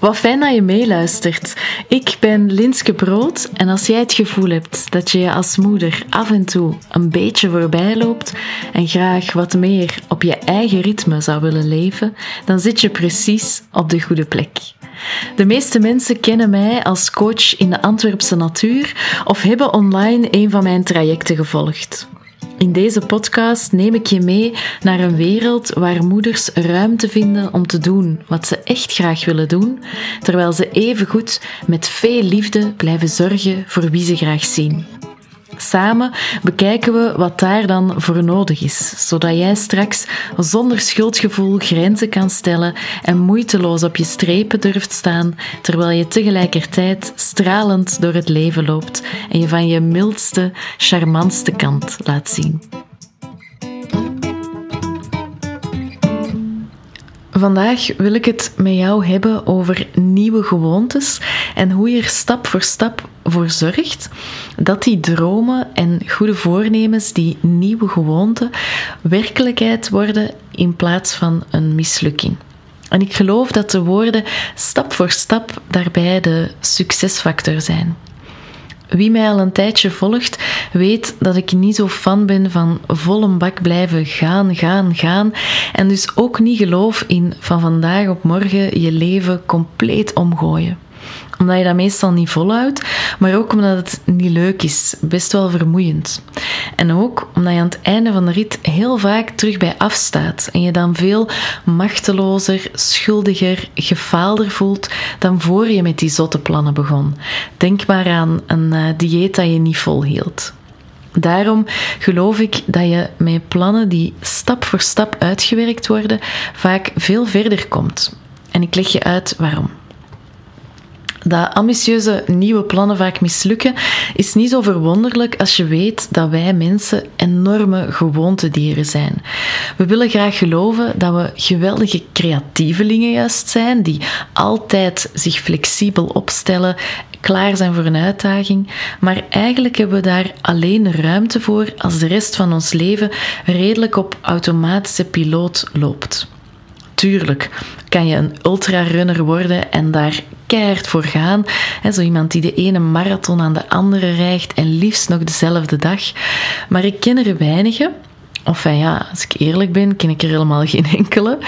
Wat fijn dat je meeluistert. Ik ben Linske Brood en als jij het gevoel hebt dat je je als moeder af en toe een beetje voorbij loopt en graag wat meer op je eigen ritme zou willen leven, dan zit je precies op de goede plek. De meeste mensen kennen mij als coach in de Antwerpse natuur of hebben online een van mijn trajecten gevolgd. In deze podcast neem ik je mee naar een wereld waar moeders ruimte vinden om te doen wat ze echt graag willen doen, terwijl ze evengoed met veel liefde blijven zorgen voor wie ze graag zien. Samen bekijken we wat daar dan voor nodig is, zodat jij straks zonder schuldgevoel grenzen kan stellen en moeiteloos op je strepen durft staan, terwijl je tegelijkertijd stralend door het leven loopt en je van je mildste, charmantste kant laat zien. Vandaag wil ik het met jou hebben over nieuwe gewoontes en hoe je er stap voor stap voor zorgt dat die dromen en goede voornemens, die nieuwe gewoonten, werkelijkheid worden in plaats van een mislukking. En ik geloof dat de woorden stap voor stap daarbij de succesfactor zijn. Wie mij al een tijdje volgt, weet dat ik niet zo fan ben van vol een bak blijven gaan, gaan, gaan. En dus ook niet geloof in van vandaag op morgen je leven compleet omgooien omdat je dat meestal niet volhoudt, maar ook omdat het niet leuk is, best wel vermoeiend. En ook omdat je aan het einde van de rit heel vaak terug bij afstaat en je dan veel machtelozer, schuldiger, gefaalder voelt dan voor je met die zotte plannen begon. Denk maar aan een uh, dieet dat je niet volhield. Daarom geloof ik dat je met plannen die stap voor stap uitgewerkt worden, vaak veel verder komt. En ik leg je uit waarom. Dat ambitieuze nieuwe plannen vaak mislukken, is niet zo verwonderlijk als je weet dat wij mensen enorme gewoontedieren zijn. We willen graag geloven dat we geweldige creatievelingen juist zijn, die altijd zich flexibel opstellen, klaar zijn voor een uitdaging, maar eigenlijk hebben we daar alleen ruimte voor als de rest van ons leven redelijk op automatische piloot loopt. Tuurlijk kan je een ultrarunner worden en daar keihard voor gaan. zo iemand die de ene marathon aan de andere rijgt en liefst nog dezelfde dag. Maar ik ken er weinigen of ja, als ik eerlijk ben, ken ik er helemaal geen enkele.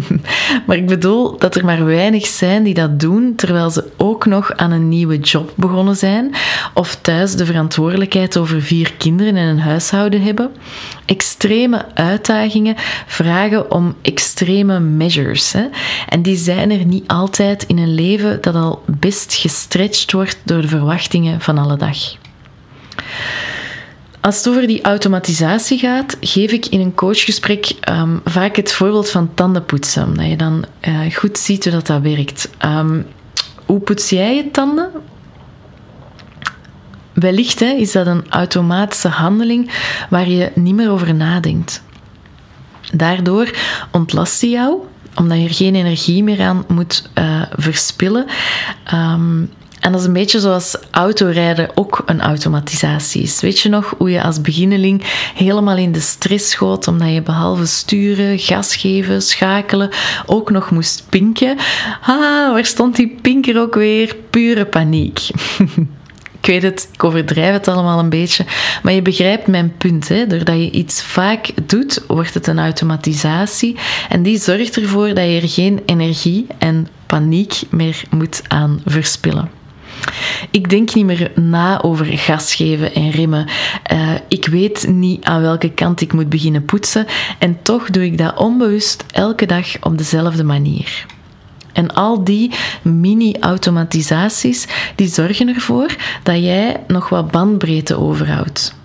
maar ik bedoel dat er maar weinig zijn die dat doen terwijl ze ook nog aan een nieuwe job begonnen zijn of thuis de verantwoordelijkheid over vier kinderen en een huishouden hebben. Extreme uitdagingen vragen om extreme measures. Hè? En die zijn er niet altijd in een leven dat al best gestretched wordt door de verwachtingen van alle dag. Als het over die automatisatie gaat, geef ik in een coachgesprek um, vaak het voorbeeld van tandenpoetsen. Omdat je dan uh, goed ziet hoe dat, dat werkt. Um, hoe poets jij je tanden? Wellicht hè, is dat een automatische handeling waar je niet meer over nadenkt. Daardoor ontlast je jou, omdat je er geen energie meer aan moet uh, verspillen. Um, en dat is een beetje zoals autorijden ook een automatisatie is. Weet je nog hoe je als beginneling helemaal in de stress schoot omdat je behalve sturen, gas geven, schakelen ook nog moest pinken? Ah, waar stond die pinker ook weer? Pure paniek. ik weet het, ik overdrijf het allemaal een beetje, maar je begrijpt mijn punt. Hè? Doordat je iets vaak doet, wordt het een automatisatie en die zorgt ervoor dat je er geen energie en paniek meer moet aan verspillen. Ik denk niet meer na over gas geven en remmen. Uh, ik weet niet aan welke kant ik moet beginnen poetsen en toch doe ik dat onbewust elke dag op dezelfde manier. En al die mini-automatisaties die zorgen ervoor dat jij nog wat bandbreedte overhoudt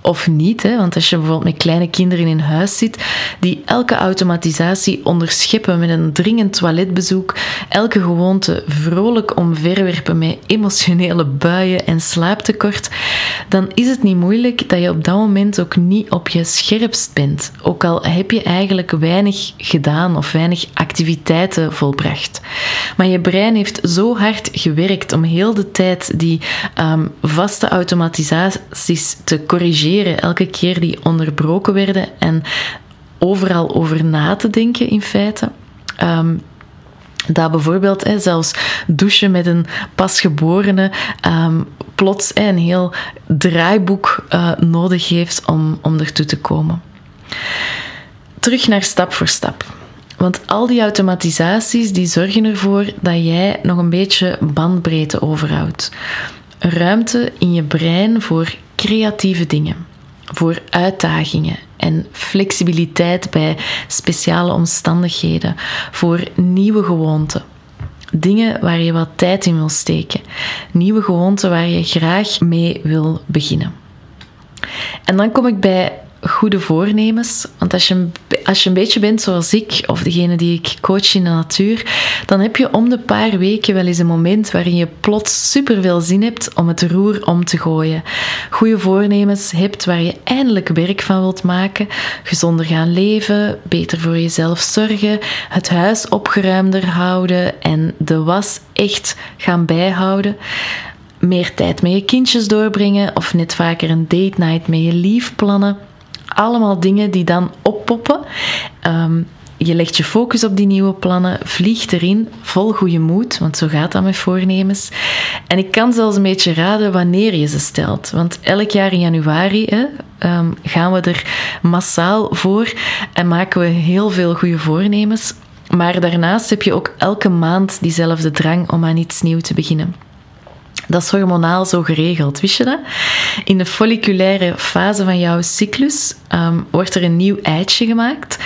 of niet. Hè? Want als je bijvoorbeeld met kleine kinderen in huis zit, die elke automatisatie onderscheppen met een dringend toiletbezoek, elke gewoonte vrolijk omverwerpen met emotionele buien en slaaptekort, dan is het niet moeilijk dat je op dat moment ook niet op je scherpst bent. Ook al heb je eigenlijk weinig gedaan of weinig activiteiten volbracht. Maar je brein heeft zo hard gewerkt om heel de tijd die um, vaste automatisaties te corrigeren elke keer die onderbroken werden en overal over na te denken in feite. Ehm, Dat bijvoorbeeld hè, zelfs douchen met een pasgeborene um, plots hè, een heel draaiboek uh, nodig heeft om, om ertoe te komen. Terug naar stap voor stap. Want al die automatisaties die zorgen ervoor dat jij nog een beetje bandbreedte overhoudt. Ruimte in je brein voor creatieve dingen, voor uitdagingen en flexibiliteit bij speciale omstandigheden, voor nieuwe gewoonten. Dingen waar je wat tijd in wil steken, nieuwe gewoonten waar je graag mee wil beginnen. En dan kom ik bij goede voornemens. Want als je, als je een beetje bent zoals ik, of degene die ik coach in de natuur, dan heb je om de paar weken wel eens een moment waarin je plots superveel zin hebt om het roer om te gooien. Goede voornemens hebt waar je eindelijk werk van wilt maken, gezonder gaan leven, beter voor jezelf zorgen, het huis opgeruimder houden en de was echt gaan bijhouden meer tijd met je kindjes doorbrengen of net vaker een date night met je lief plannen allemaal dingen die dan oppoppen. Um, je legt je focus op die nieuwe plannen, vliegt erin, vol goede moed, want zo gaat dat met voornemens. En ik kan zelfs een beetje raden wanneer je ze stelt. Want elk jaar in januari hè, um, gaan we er massaal voor en maken we heel veel goede voornemens. Maar daarnaast heb je ook elke maand diezelfde drang om aan iets nieuws te beginnen. Dat is hormonaal zo geregeld, wist je dat? In de folliculaire fase van jouw cyclus um, wordt er een nieuw eitje gemaakt.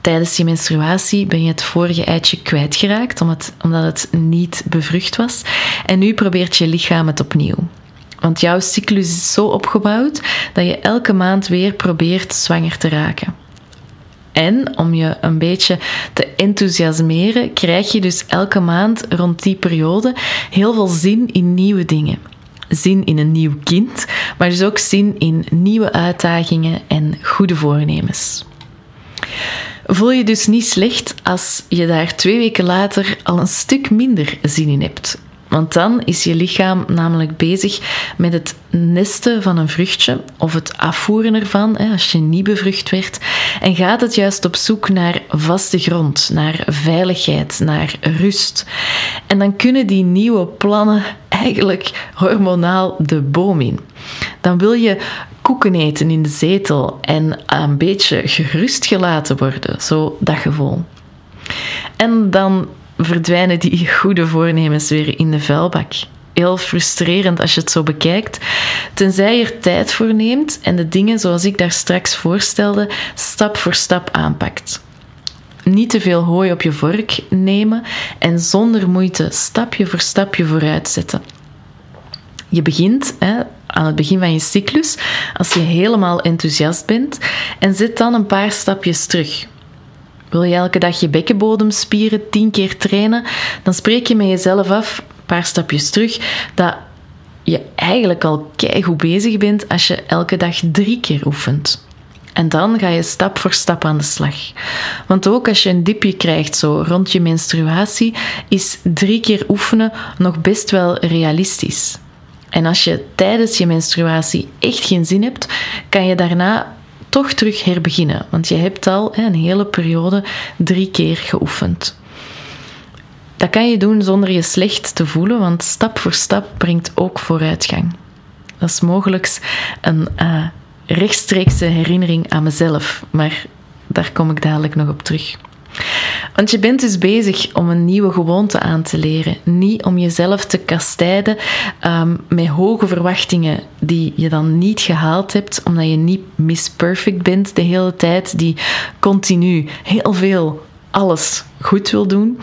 Tijdens je menstruatie ben je het vorige eitje kwijtgeraakt, omdat, omdat het niet bevrucht was. En nu probeert je lichaam het opnieuw. Want jouw cyclus is zo opgebouwd dat je elke maand weer probeert zwanger te raken. En om je een beetje te enthousiasmeren, krijg je dus elke maand rond die periode heel veel zin in nieuwe dingen. Zin in een nieuw kind, maar dus ook zin in nieuwe uitdagingen en goede voornemens. Voel je dus niet slecht als je daar twee weken later al een stuk minder zin in hebt. Want dan is je lichaam namelijk bezig met het nesten van een vruchtje of het afvoeren ervan, als je niet bevrucht werd. En gaat het juist op zoek naar vaste grond, naar veiligheid, naar rust. En dan kunnen die nieuwe plannen eigenlijk hormonaal de boom in. Dan wil je koeken eten in de zetel en een beetje gerust gelaten worden, zo dat gevoel. En dan verdwijnen die goede voornemens weer in de vuilbak. Heel frustrerend als je het zo bekijkt. Tenzij je er tijd voor neemt en de dingen zoals ik daar straks voorstelde, stap voor stap aanpakt. Niet te veel hooi op je vork nemen en zonder moeite stapje voor stapje vooruit zetten. Je begint hè, aan het begin van je cyclus als je helemaal enthousiast bent en zet dan een paar stapjes terug. Wil je elke dag je bekkenbodemspieren tien keer trainen, dan spreek je met jezelf af, een paar stapjes terug, dat je eigenlijk al goed bezig bent als je elke dag drie keer oefent. En dan ga je stap voor stap aan de slag. Want ook als je een dipje krijgt zo rond je menstruatie, is drie keer oefenen nog best wel realistisch. En als je tijdens je menstruatie echt geen zin hebt, kan je daarna toch terug herbeginnen. Want je hebt al een hele periode drie keer geoefend. Dat kan je doen zonder je slecht te voelen, want stap voor stap brengt ook vooruitgang. Dat is mogelijk een uh, rechtstreekse herinnering aan mezelf, maar daar kom ik dadelijk nog op terug. Want je bent dus bezig om een nieuwe gewoonte aan te leren. Niet om jezelf te kastijden um, met hoge verwachtingen die je dan niet gehaald hebt, omdat je niet Miss Perfect bent de hele tijd, die continu heel veel alles goed wil doen.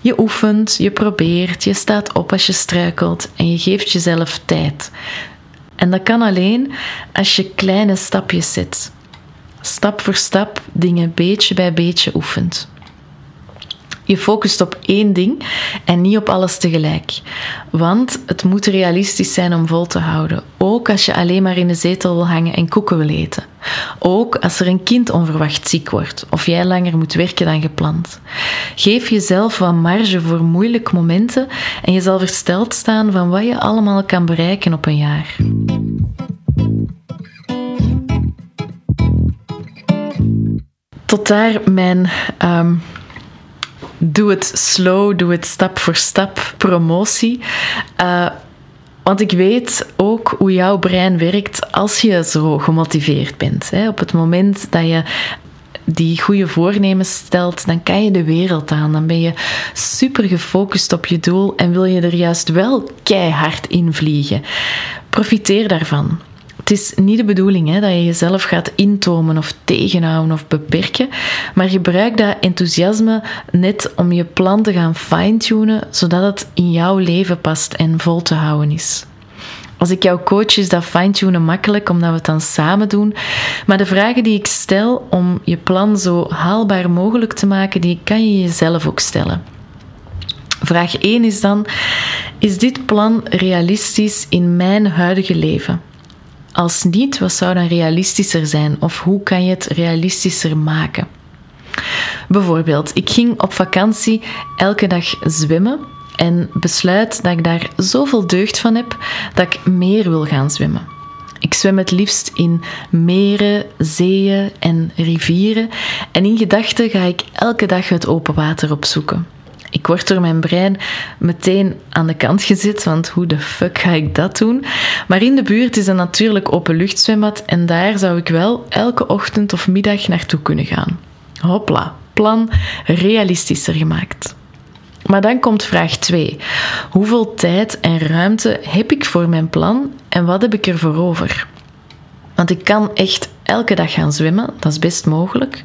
Je oefent, je probeert, je staat op als je struikelt en je geeft jezelf tijd. En dat kan alleen als je kleine stapjes zet. Stap voor stap dingen beetje bij beetje oefent. Je focust op één ding en niet op alles tegelijk. Want het moet realistisch zijn om vol te houden. Ook als je alleen maar in de zetel wil hangen en koeken wil eten. Ook als er een kind onverwacht ziek wordt of jij langer moet werken dan gepland. Geef jezelf wat marge voor moeilijke momenten en je zal versteld staan van wat je allemaal kan bereiken op een jaar. Tot daar mijn um, doe het slow, doe het stap voor stap, promotie. Uh, want ik weet ook hoe jouw brein werkt als je zo gemotiveerd bent. Hè. Op het moment dat je die goede voornemens stelt, dan kan je de wereld aan. Dan ben je super gefocust op je doel en wil je er juist wel keihard in vliegen. Profiteer daarvan. Het is niet de bedoeling hè, dat je jezelf gaat intomen of tegenhouden of beperken, maar gebruik dat enthousiasme net om je plan te gaan fine-tunen, zodat het in jouw leven past en vol te houden is. Als ik jou coach, is dat fine-tunen makkelijk, omdat we het dan samen doen. Maar de vragen die ik stel om je plan zo haalbaar mogelijk te maken, die kan je jezelf ook stellen. Vraag 1 is dan: Is dit plan realistisch in mijn huidige leven? Als niet, wat zou dan realistischer zijn? Of hoe kan je het realistischer maken? Bijvoorbeeld, ik ging op vakantie elke dag zwemmen en besluit dat ik daar zoveel deugd van heb dat ik meer wil gaan zwemmen. Ik zwem het liefst in meren, zeeën en rivieren en in gedachten ga ik elke dag het open water opzoeken. Ik word door mijn brein meteen aan de kant gezet, want hoe de fuck ga ik dat doen? Maar in de buurt is een natuurlijk openluchtzwembad en daar zou ik wel elke ochtend of middag naartoe kunnen gaan. Hopla, plan realistischer gemaakt. Maar dan komt vraag 2. Hoeveel tijd en ruimte heb ik voor mijn plan en wat heb ik er voor over? Want ik kan echt elke dag gaan zwemmen, dat is best mogelijk.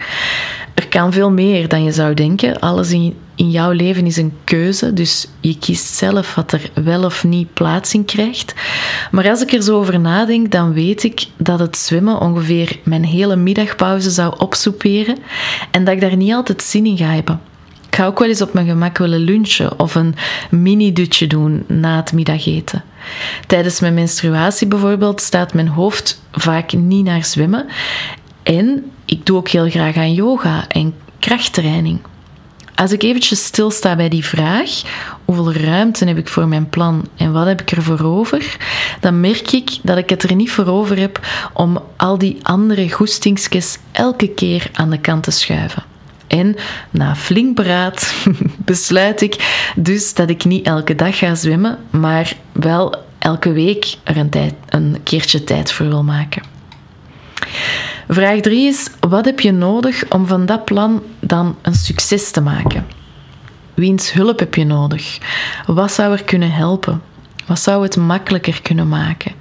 Er kan veel meer dan je zou denken. Alles in, in jouw leven is een keuze, dus je kiest zelf wat er wel of niet plaats in krijgt. Maar als ik er zo over nadenk, dan weet ik dat het zwemmen ongeveer mijn hele middagpauze zou opsoeperen en dat ik daar niet altijd zin in ga hebben. Ik ga ook wel eens op mijn gemak willen lunchen of een mini-dutje doen na het middageten. Tijdens mijn menstruatie bijvoorbeeld staat mijn hoofd vaak niet naar zwemmen. En ik doe ook heel graag aan yoga en krachttraining. Als ik eventjes stilsta bij die vraag, hoeveel ruimte heb ik voor mijn plan en wat heb ik er voor over, dan merk ik dat ik het er niet voor over heb om al die andere goestingsjes elke keer aan de kant te schuiven. En na flink beraad besluit ik dus dat ik niet elke dag ga zwemmen, maar wel elke week er een, tijd, een keertje tijd voor wil maken. Vraag 3 is: wat heb je nodig om van dat plan dan een succes te maken? Wiens hulp heb je nodig? Wat zou er kunnen helpen? Wat zou het makkelijker kunnen maken?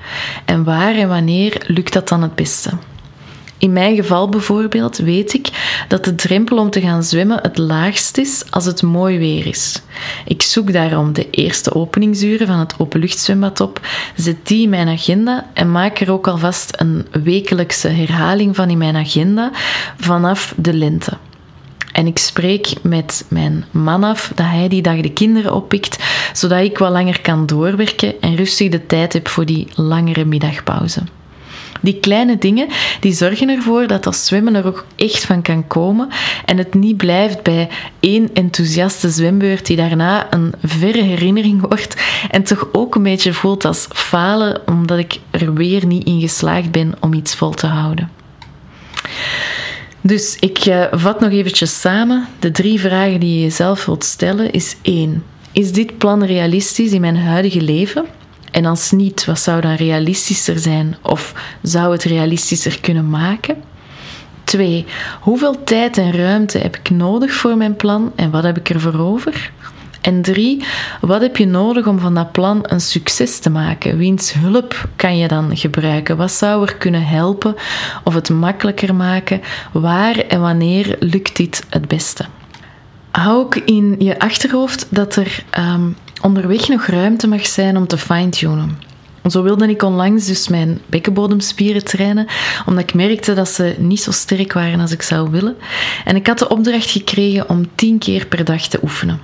En waar en wanneer lukt dat dan het beste? In mijn geval bijvoorbeeld weet ik dat de drempel om te gaan zwemmen het laagst is als het mooi weer is. Ik zoek daarom de eerste openingsuren van het openluchtzwembad op, zet die in mijn agenda en maak er ook alvast een wekelijkse herhaling van in mijn agenda vanaf de lente. En ik spreek met mijn man af dat hij die dag de kinderen oppikt, zodat ik wat langer kan doorwerken en rustig de tijd heb voor die langere middagpauze. Die kleine dingen die zorgen ervoor dat dat zwemmen er ook echt van kan komen en het niet blijft bij één enthousiaste zwembeurt die daarna een verre herinnering wordt en toch ook een beetje voelt als falen omdat ik er weer niet in geslaagd ben om iets vol te houden. Dus ik uh, vat nog eventjes samen. De drie vragen die je jezelf wilt stellen is één: Is dit plan realistisch in mijn huidige leven? En als niet, wat zou dan realistischer zijn of zou het realistischer kunnen maken? 2. Hoeveel tijd en ruimte heb ik nodig voor mijn plan en wat heb ik ervoor over? En 3. Wat heb je nodig om van dat plan een succes te maken? Wiens hulp kan je dan gebruiken? Wat zou er kunnen helpen of het makkelijker maken? Waar en wanneer lukt dit het beste? Hou ook in je achterhoofd dat er um, onderweg nog ruimte mag zijn om te fine-tunen. Zo wilde ik onlangs dus mijn bekkenbodemspieren trainen, omdat ik merkte dat ze niet zo sterk waren als ik zou willen. En ik had de opdracht gekregen om tien keer per dag te oefenen.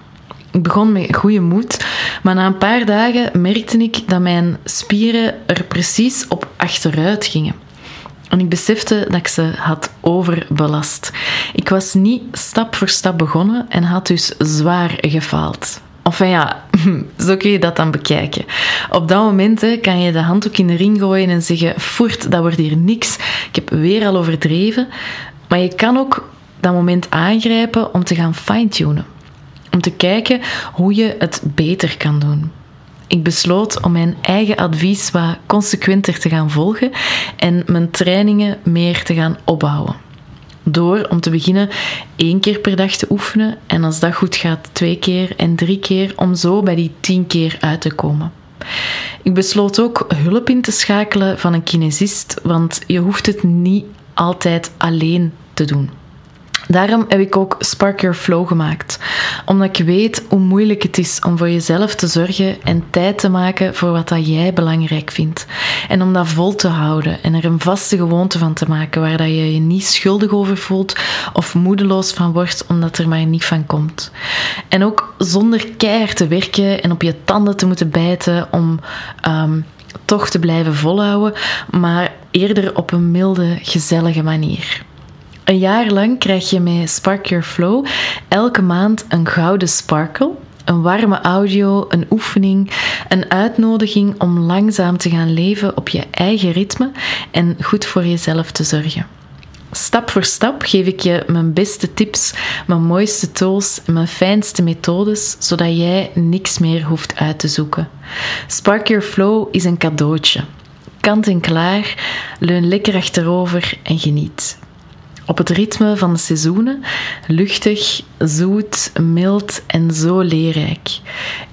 Ik begon met goede moed, maar na een paar dagen merkte ik dat mijn spieren er precies op achteruit gingen. En ik besefte dat ik ze had overbelast. Ik was niet stap voor stap begonnen en had dus zwaar gefaald. Enfin ja, zo kun je dat dan bekijken. Op dat moment kan je de handdoek in de ring gooien en zeggen: Voert, dat wordt hier niks. Ik heb weer al overdreven. Maar je kan ook dat moment aangrijpen om te gaan fine-tunen. om te kijken hoe je het beter kan doen. Ik besloot om mijn eigen advies wat consequenter te gaan volgen en mijn trainingen meer te gaan opbouwen. Door om te beginnen één keer per dag te oefenen en als dat goed gaat twee keer en drie keer om zo bij die tien keer uit te komen. Ik besloot ook hulp in te schakelen van een kinesist, want je hoeft het niet altijd alleen te doen. Daarom heb ik ook Spark Your Flow gemaakt. Omdat ik weet hoe moeilijk het is om voor jezelf te zorgen en tijd te maken voor wat dat jij belangrijk vindt. En om dat vol te houden en er een vaste gewoonte van te maken waar dat je je niet schuldig over voelt of moedeloos van wordt omdat er maar niet van komt. En ook zonder keihard te werken en op je tanden te moeten bijten om ehm, toch te blijven volhouden, maar eerder op een milde, gezellige manier. Een jaar lang krijg je met Spark Your Flow elke maand een gouden sparkle, een warme audio, een oefening, een uitnodiging om langzaam te gaan leven op je eigen ritme en goed voor jezelf te zorgen. Stap voor stap geef ik je mijn beste tips, mijn mooiste tools en mijn fijnste methodes, zodat jij niks meer hoeft uit te zoeken. Spark Your Flow is een cadeautje. Kant en klaar, leun lekker achterover en geniet. Op het ritme van de seizoenen, luchtig, zoet, mild en zo leerrijk.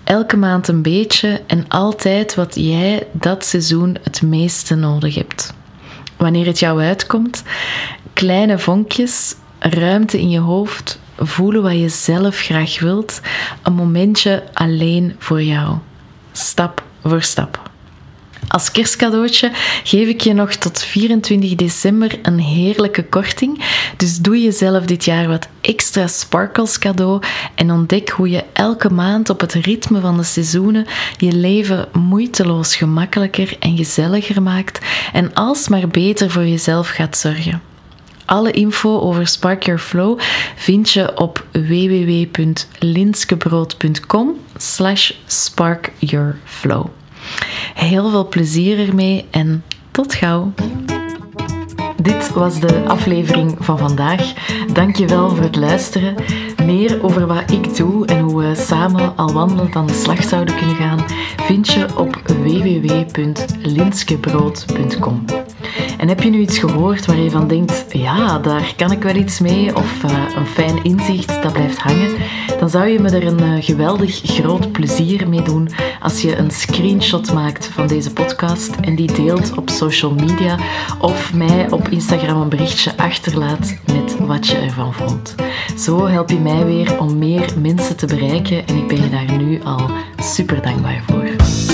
Elke maand een beetje en altijd wat jij dat seizoen het meeste nodig hebt. Wanneer het jou uitkomt, kleine vonkjes, ruimte in je hoofd, voelen wat je zelf graag wilt, een momentje alleen voor jou. Stap voor stap. Als kerstcadeautje geef ik je nog tot 24 december een heerlijke korting. Dus doe jezelf dit jaar wat extra sparkles cadeau en ontdek hoe je elke maand op het ritme van de seizoenen je leven moeiteloos gemakkelijker en gezelliger maakt en alsmaar beter voor jezelf gaat zorgen. Alle info over Spark Your Flow vind je op www.linskebrood.com slash sparkyourflow. Heel veel plezier ermee en tot gauw. Dit was de aflevering van vandaag. Dankjewel voor het luisteren. Meer over wat ik doe en hoe we samen al wandelend aan de slag zouden kunnen gaan, vind je op www.linskebrood.com. En heb je nu iets gehoord waar je van denkt, ja, daar kan ik wel iets mee, of uh, een fijn inzicht dat blijft hangen, dan zou je me er een uh, geweldig groot plezier mee doen als je een screenshot maakt van deze podcast en die deelt op social media of mij op Instagram een berichtje achterlaat met wat je ervan vond. Zo help je mij weer om meer mensen te bereiken en ik ben je daar nu al super dankbaar voor.